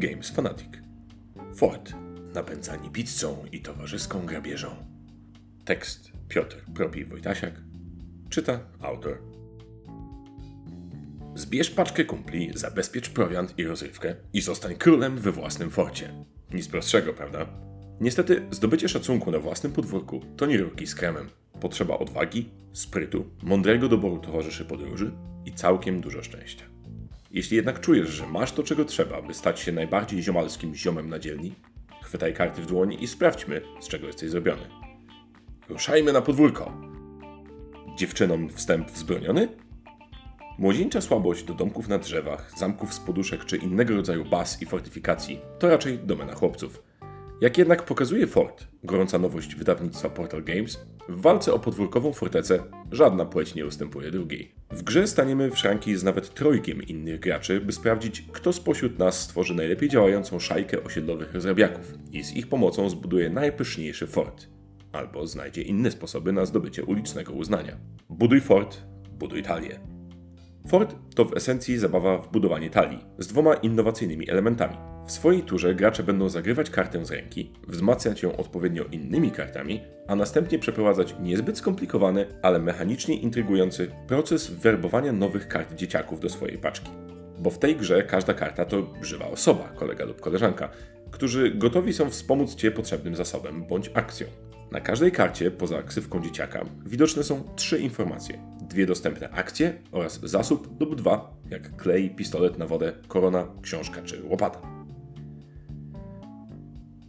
Games Fanatic. Fort. Napędzani pizzą i towarzyską grabieżą. Tekst Piotr Propi Wojtasiak. Czyta autor. Zbierz paczkę kumpli, zabezpiecz prowiant i rozrywkę i zostań królem we własnym forcie. Nic prostszego, prawda? Niestety, zdobycie szacunku na własnym podwórku to nie rurki z kremem. Potrzeba odwagi, sprytu, mądrego doboru towarzyszy podróży i całkiem dużo szczęścia. Jeśli jednak czujesz, że masz to, czego trzeba, by stać się najbardziej ziomalskim ziomem na dzielni, chwytaj karty w dłoni i sprawdźmy, z czego jesteś zrobiony. Ruszajmy na podwórko! Dziewczynom wstęp wzbroniony? Młodzieńcza słabość do domków na drzewach, zamków z poduszek czy innego rodzaju baz i fortyfikacji to raczej domena chłopców. Jak jednak pokazuje Fort, gorąca nowość wydawnictwa Portal Games, w walce o podwórkową fortecę żadna płeć nie ustępuje drugiej. W grze staniemy w szranki z nawet trojgiem innych graczy, by sprawdzić, kto spośród nas stworzy najlepiej działającą szajkę osiedlowych rozrabiaków i z ich pomocą zbuduje najpyszniejszy fort. Albo znajdzie inne sposoby na zdobycie ulicznego uznania. Buduj fort, buduj talię. Fort to w esencji zabawa w budowanie talii z dwoma innowacyjnymi elementami. W swojej turze gracze będą zagrywać kartę z ręki, wzmacniać ją odpowiednio innymi kartami, a następnie przeprowadzać niezbyt skomplikowany, ale mechanicznie intrygujący proces werbowania nowych kart dzieciaków do swojej paczki. Bo w tej grze każda karta to żywa osoba, kolega lub koleżanka, którzy gotowi są wspomóc Cię potrzebnym zasobem bądź akcją. Na każdej karcie, poza ksywką dzieciaka, widoczne są trzy informacje. Dwie dostępne akcje oraz zasób lub dwa, jak klej, pistolet na wodę, korona, książka czy łopata.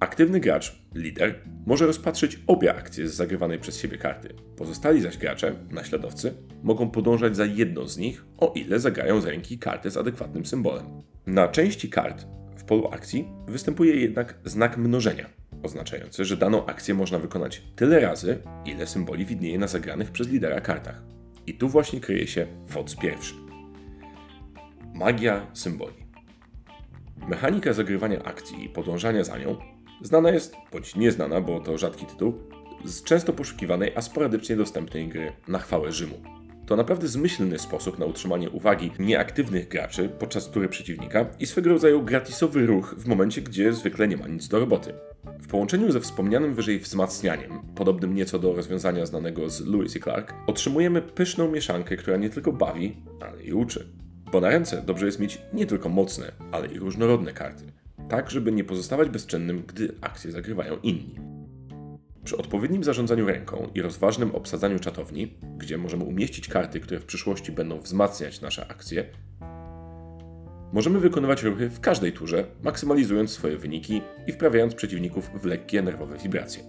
Aktywny gracz, lider, może rozpatrzyć obie akcje z zagrywanej przez siebie karty. Pozostali zaś gracze, naśladowcy, mogą podążać za jedną z nich, o ile zagrają z ręki kartę z adekwatnym symbolem. Na części kart w polu akcji występuje jednak znak mnożenia, oznaczający, że daną akcję można wykonać tyle razy, ile symboli widnieje na zagranych przez lidera kartach. I tu właśnie kryje się WOC pierwszy. Magia symboli. Mechanika zagrywania akcji i podążania za nią znana jest, bądź nieznana, bo to rzadki tytuł, z często poszukiwanej, a sporadycznie dostępnej gry na chwałę Rzymu. To naprawdę zmyślny sposób na utrzymanie uwagi nieaktywnych graczy podczas tury przeciwnika i swego rodzaju gratisowy ruch w momencie, gdzie zwykle nie ma nic do roboty. Połączeniu ze wspomnianym wyżej wzmacnianiem, podobnym nieco do rozwiązania znanego z Lewis i Clark, otrzymujemy pyszną mieszankę, która nie tylko bawi, ale i uczy. Bo na ręce dobrze jest mieć nie tylko mocne, ale i różnorodne karty, tak żeby nie pozostawać bezczynnym, gdy akcje zagrywają inni. Przy odpowiednim zarządzaniu ręką i rozważnym obsadzaniu czatowni, gdzie możemy umieścić karty, które w przyszłości będą wzmacniać nasze akcje, możemy wykonywać ruchy w każdej turze, maksymalizując swoje wyniki i wprawiając przeciwników w lekkie nerwowe wibracje.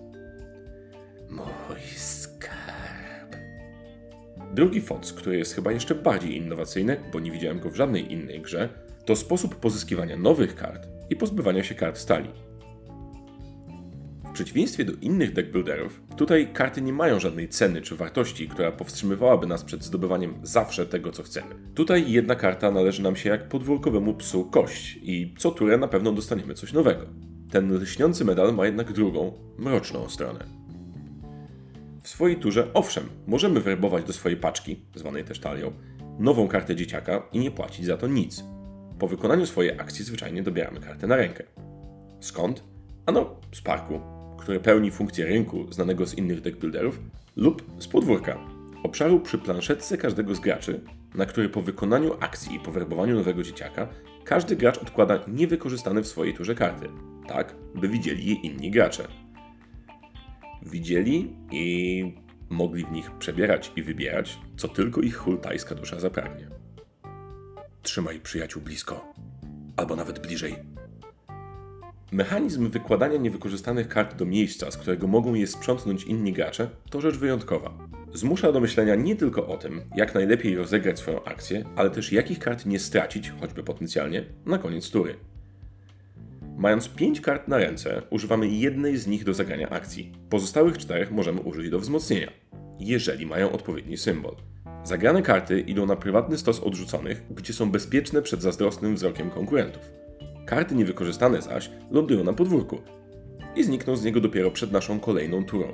Mój skarb. Drugi foc, który jest chyba jeszcze bardziej innowacyjny, bo nie widziałem go w żadnej innej grze, to sposób pozyskiwania nowych kart i pozbywania się kart stali. Przeciwieństwie do innych deckbuilderów, tutaj karty nie mają żadnej ceny czy wartości, która powstrzymywałaby nas przed zdobywaniem zawsze tego, co chcemy. Tutaj jedna karta należy nam się jak podwórkowemu psu kość i co turę na pewno dostaniemy coś nowego. Ten lśniący medal ma jednak drugą, mroczną stronę. W swojej turze, owszem, możemy werbować do swojej paczki, zwanej też talią, nową kartę dzieciaka i nie płacić za to nic. Po wykonaniu swojej akcji zwyczajnie dobieramy kartę na rękę. Skąd? Ano, z parku, który pełni funkcję rynku znanego z innych deckbuilderów, lub z podwórka, obszaru przy planszetce każdego z graczy, na który po wykonaniu akcji i powerbowaniu nowego dzieciaka każdy gracz odkłada niewykorzystane w swojej turze karty, tak by widzieli je inni gracze. Widzieli i mogli w nich przebierać i wybierać, co tylko ich hultajska dusza zapragnie. Trzymaj przyjaciół blisko, albo nawet bliżej. Mechanizm wykładania niewykorzystanych kart do miejsca, z którego mogą je sprzątnąć inni gracze, to rzecz wyjątkowa. Zmusza do myślenia nie tylko o tym, jak najlepiej rozegrać swoją akcję, ale też jakich kart nie stracić, choćby potencjalnie, na koniec tury. Mając 5 kart na ręce, używamy jednej z nich do zagrania akcji. Pozostałych czterech możemy użyć do wzmocnienia, jeżeli mają odpowiedni symbol. Zagrane karty idą na prywatny stos odrzuconych, gdzie są bezpieczne przed zazdrosnym wzrokiem konkurentów. Karty niewykorzystane zaś lądują na podwórku i znikną z niego dopiero przed naszą kolejną turą,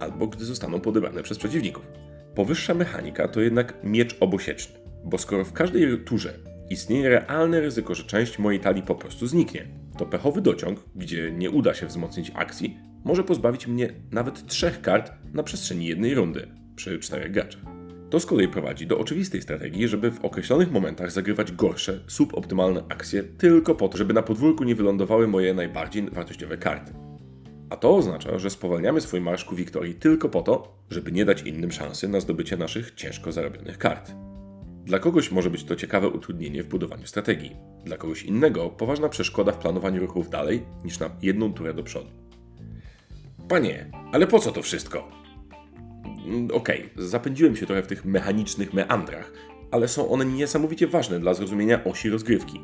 albo gdy zostaną podebrane przez przeciwników. Powyższa mechanika to jednak miecz obosieczny, bo skoro w każdej turze istnieje realne ryzyko, że część mojej talii po prostu zniknie, to pechowy dociąg, gdzie nie uda się wzmocnić akcji, może pozbawić mnie nawet trzech kart na przestrzeni jednej rundy przy czterech graczach. To z kolei prowadzi do oczywistej strategii, żeby w określonych momentach zagrywać gorsze, suboptymalne akcje tylko po to, żeby na podwórku nie wylądowały moje najbardziej wartościowe karty. A to oznacza, że spowalniamy swój marsz ku wiktorii tylko po to, żeby nie dać innym szansy na zdobycie naszych ciężko zarobionych kart. Dla kogoś może być to ciekawe utrudnienie w budowaniu strategii, dla kogoś innego poważna przeszkoda w planowaniu ruchów dalej niż na jedną turę do przodu. Panie, ale po co to wszystko? Mm, okej, okay, zapędziłem się trochę w tych mechanicznych meandrach, ale są one niesamowicie ważne dla zrozumienia osi rozgrywki.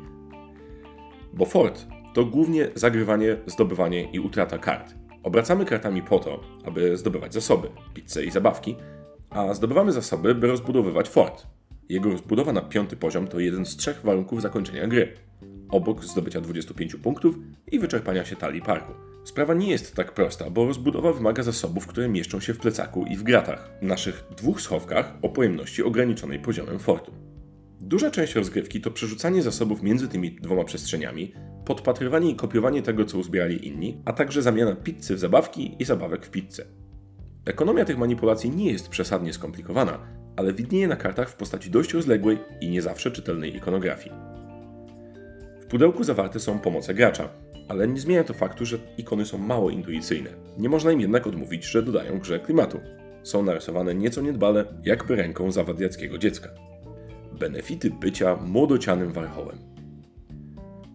Bo fort to głównie zagrywanie, zdobywanie i utrata kart. Obracamy kartami po to, aby zdobywać zasoby, pizzę i zabawki, a zdobywamy zasoby, by rozbudowywać fort. Jego rozbudowa na piąty poziom to jeden z trzech warunków zakończenia gry. Obok zdobycia 25 punktów i wyczerpania się talii parku. Sprawa nie jest tak prosta, bo rozbudowa wymaga zasobów, które mieszczą się w plecaku i w gratach, naszych dwóch schowkach o pojemności ograniczonej poziomem fortu. Duża część rozgrywki to przerzucanie zasobów między tymi dwoma przestrzeniami, podpatrywanie i kopiowanie tego, co uzbierali inni, a także zamiana pizzy w zabawki i zabawek w pizzę. Ekonomia tych manipulacji nie jest przesadnie skomplikowana, ale widnieje na kartach w postaci dość rozległej i nie zawsze czytelnej ikonografii. W pudełku zawarte są pomoce gracza, ale nie zmienia to faktu, że ikony są mało intuicyjne. Nie można im jednak odmówić, że dodają grze klimatu. Są narysowane nieco niedbale, jakby ręką zawadiackiego dziecka. Benefity bycia młodocianym warchołem.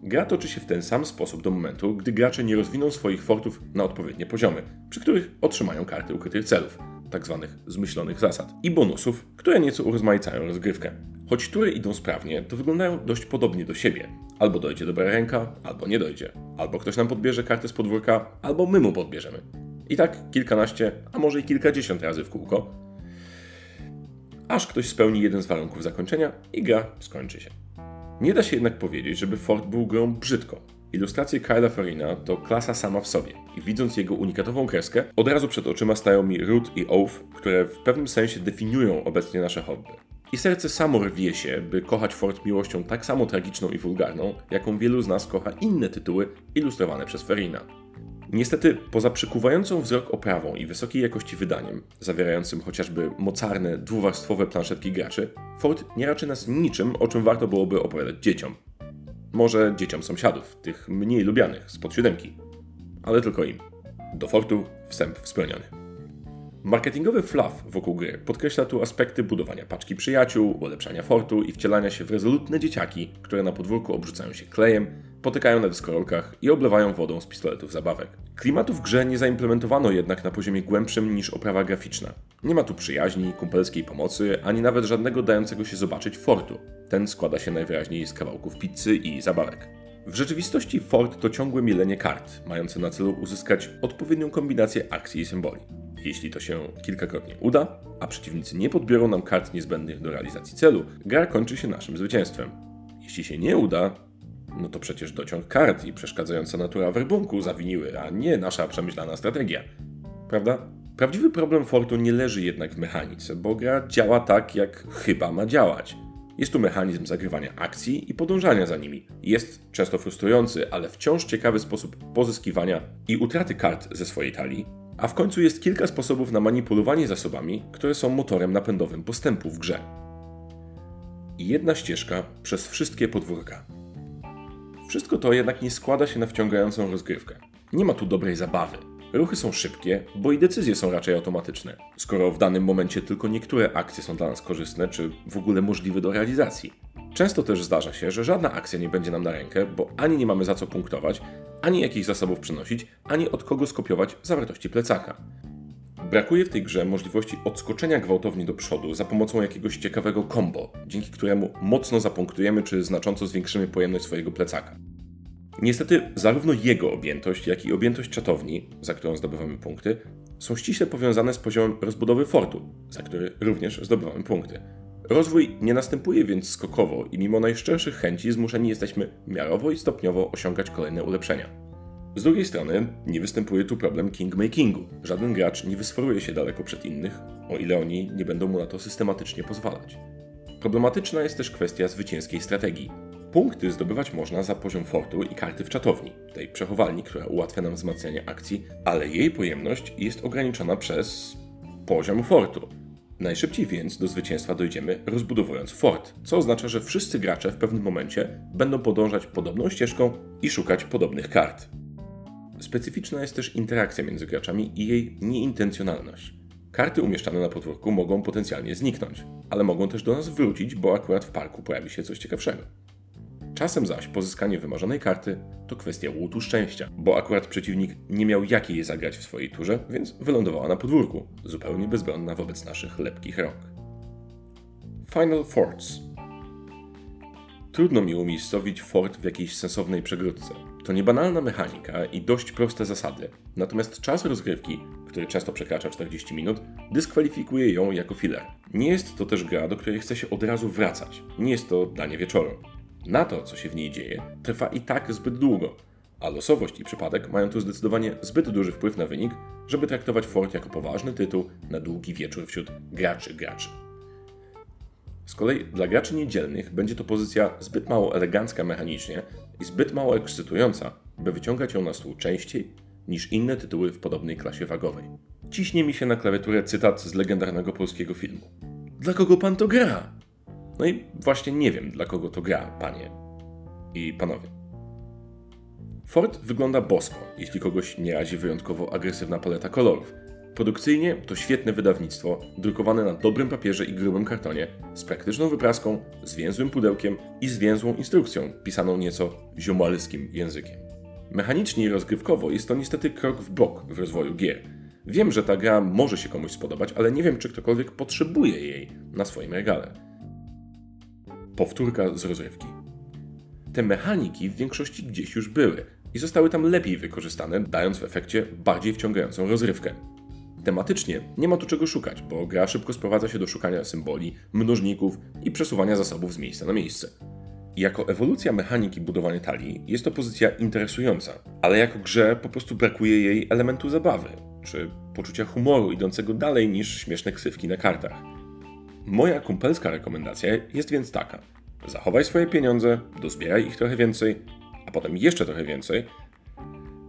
Gra toczy się w ten sam sposób do momentu, gdy gracze nie rozwiną swoich fortów na odpowiednie poziomy, przy których otrzymają karty ukrytych celów, tzw. Tak zmyślonych zasad, i bonusów, które nieco urozmaicają rozgrywkę. Choć tury idą sprawnie, to wyglądają dość podobnie do siebie. Albo dojdzie dobra ręka, albo nie dojdzie. Albo ktoś nam podbierze kartę z podwórka, albo my mu podbierzemy. I tak kilkanaście, a może i kilkadziesiąt razy w kółko, aż ktoś spełni jeden z warunków zakończenia i gra skończy się. Nie da się jednak powiedzieć, żeby Ford był grą brzydką. Ilustracje Kyla Farina to klasa sama w sobie i widząc jego unikatową kreskę, od razu przed oczyma stają mi Root i Oath, które w pewnym sensie definiują obecnie nasze hobby. I serce samo rwie się, by kochać Ford miłością tak samo tragiczną i wulgarną, jaką wielu z nas kocha inne tytuły ilustrowane przez Ferina. Niestety, poza przykuwającą wzrok oprawą i wysokiej jakości wydaniem, zawierającym chociażby mocarne, dwuwarstwowe planszetki graczy, Ford nie raczy nas niczym, o czym warto byłoby opowiadać dzieciom. Może dzieciom sąsiadów, tych mniej lubianych, spod siódemki. Ale tylko im. Do Fortu wstęp wspomniany. Marketingowy fluff wokół gry podkreśla tu aspekty budowania paczki przyjaciół, ulepszania fortu i wcielania się w rezolutne dzieciaki, które na podwórku obrzucają się klejem, potykają na deskorolkach i oblewają wodą z pistoletów zabawek. Klimatu w grze nie zaimplementowano jednak na poziomie głębszym niż oprawa graficzna. Nie ma tu przyjaźni, kumpelskiej pomocy, ani nawet żadnego dającego się zobaczyć fortu. Ten składa się najwyraźniej z kawałków pizzy i zabawek. W rzeczywistości fort to ciągłe mielenie kart, mające na celu uzyskać odpowiednią kombinację akcji i symboli. Jeśli to się kilkakrotnie uda, a przeciwnicy nie podbiorą nam kart niezbędnych do realizacji celu, gra kończy się naszym zwycięstwem. Jeśli się nie uda, no to przecież dociąg kart i przeszkadzająca natura werbunku zawiniły, a nie nasza przemyślana strategia. Prawda? Prawdziwy problem Fortu nie leży jednak w mechanice, bo gra działa tak, jak chyba ma działać. Jest tu mechanizm zagrywania akcji i podążania za nimi. Jest często frustrujący, ale wciąż ciekawy sposób pozyskiwania i utraty kart ze swojej talii, a w końcu jest kilka sposobów na manipulowanie zasobami, które są motorem napędowym postępu w grze. I jedna ścieżka przez wszystkie podwórka. Wszystko to jednak nie składa się na wciągającą rozgrywkę. Nie ma tu dobrej zabawy. Ruchy są szybkie, bo i decyzje są raczej automatyczne, skoro w danym momencie tylko niektóre akcje są dla nas korzystne, czy w ogóle możliwe do realizacji. Często też zdarza się, że żadna akcja nie będzie nam na rękę, bo ani nie mamy za co punktować, ani jakichś zasobów przenosić, ani od kogo skopiować zawartości plecaka. Brakuje w tej grze możliwości odskoczenia gwałtownie do przodu za pomocą jakiegoś ciekawego combo, dzięki któremu mocno zapunktujemy czy znacząco zwiększymy pojemność swojego plecaka. Niestety, zarówno jego objętość, jak i objętość czatowni, za którą zdobywamy punkty, są ściśle powiązane z poziomem rozbudowy fortu, za który również zdobywamy punkty. Rozwój nie następuje więc skokowo i mimo najszczerszych chęci zmuszeni jesteśmy miarowo i stopniowo osiągać kolejne ulepszenia. Z drugiej strony nie występuje tu problem kingmakingu. Żaden gracz nie wysforuje się daleko przed innych, o ile oni nie będą mu na to systematycznie pozwalać. Problematyczna jest też kwestia zwycięskiej strategii. Punkty zdobywać można za poziom fortu i karty w czatowni, tej przechowalni, która ułatwia nam wzmacnianie akcji, ale jej pojemność jest ograniczona przez poziom fortu. Najszybciej więc do zwycięstwa dojdziemy rozbudowując fort, co oznacza, że wszyscy gracze w pewnym momencie będą podążać podobną ścieżką i szukać podobnych kart. Specyficzna jest też interakcja między graczami i jej nieintencjonalność. Karty umieszczane na podwórku mogą potencjalnie zniknąć, ale mogą też do nas wrócić, bo akurat w parku pojawi się coś ciekawszego. Czasem zaś pozyskanie wymarzonej karty to kwestia łutu szczęścia, bo akurat przeciwnik nie miał jak jej zagrać w swojej turze, więc wylądowała na podwórku, zupełnie bezbronna wobec naszych lepkich rąk. Final Forts Trudno mi umiejscowić fort w jakiejś sensownej przegródce. To niebanalna mechanika i dość proste zasady, natomiast czas rozgrywki, który często przekracza 40 minut, dyskwalifikuje ją jako filler. Nie jest to też gra, do której chce się od razu wracać. Nie jest to danie wieczoru. Na to, co się w niej dzieje, trwa i tak zbyt długo, a losowość i przypadek mają tu zdecydowanie zbyt duży wpływ na wynik, żeby traktować Fort jako poważny tytuł na długi wieczór wśród graczy graczy. Z kolei dla graczy niedzielnych będzie to pozycja zbyt mało elegancka mechanicznie i zbyt mało ekscytująca, by wyciągać ją na stół częściej niż inne tytuły w podobnej klasie wagowej. Ciśnie mi się na klawiaturę cytat z legendarnego polskiego filmu. Dla kogo pan to gra? No i właśnie nie wiem, dla kogo to gra, panie i panowie. Ford wygląda bosko, jeśli kogoś nie razi wyjątkowo agresywna paleta kolorów. Produkcyjnie to świetne wydawnictwo, drukowane na dobrym papierze i grubym kartonie, z praktyczną wypraską, zwięzłym pudełkiem i zwięzłą instrukcją, pisaną nieco ziomalskim językiem. Mechanicznie i rozgrywkowo jest to niestety krok w bok w rozwoju gier. Wiem, że ta gra może się komuś spodobać, ale nie wiem, czy ktokolwiek potrzebuje jej na swoim regale powtórka z rozrywki. Te mechaniki w większości gdzieś już były i zostały tam lepiej wykorzystane, dając w efekcie bardziej wciągającą rozrywkę. Tematycznie nie ma tu czego szukać, bo gra szybko sprowadza się do szukania symboli, mnożników i przesuwania zasobów z miejsca na miejsce. Jako ewolucja mechaniki budowania talii jest to pozycja interesująca, ale jako grze po prostu brakuje jej elementu zabawy, czy poczucia humoru idącego dalej niż śmieszne ksywki na kartach. Moja kumpelska rekomendacja jest więc taka. Zachowaj swoje pieniądze, dozbieraj ich trochę więcej, a potem jeszcze trochę więcej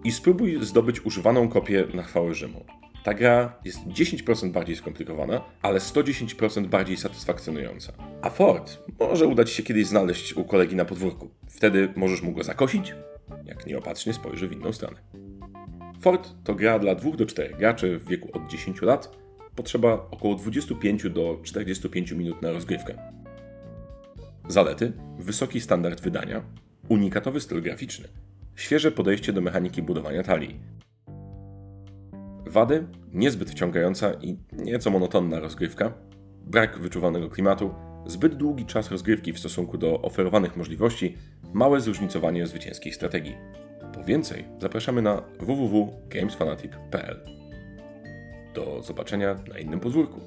i spróbuj zdobyć używaną kopię na chwałę Rzymu. Ta gra jest 10% bardziej skomplikowana, ale 110% bardziej satysfakcjonująca. A Ford może udać się kiedyś znaleźć u kolegi na podwórku. Wtedy możesz mu go zakosić, jak nieopatrznie spojrzy w inną stronę. Ford to gra dla 2 do 4 graczy w wieku od 10 lat, potrzeba około 25 do 45 minut na rozgrywkę. Zalety: wysoki standard wydania, unikatowy styl graficzny, świeże podejście do mechaniki budowania talii. Wady: niezbyt wciągająca i nieco monotonna rozgrywka, brak wyczuwanego klimatu, zbyt długi czas rozgrywki w stosunku do oferowanych możliwości, małe zróżnicowanie zwycięskiej strategii. Po więcej zapraszamy na www.gamesfanatic.pl. Do zobaczenia na innym podwórku.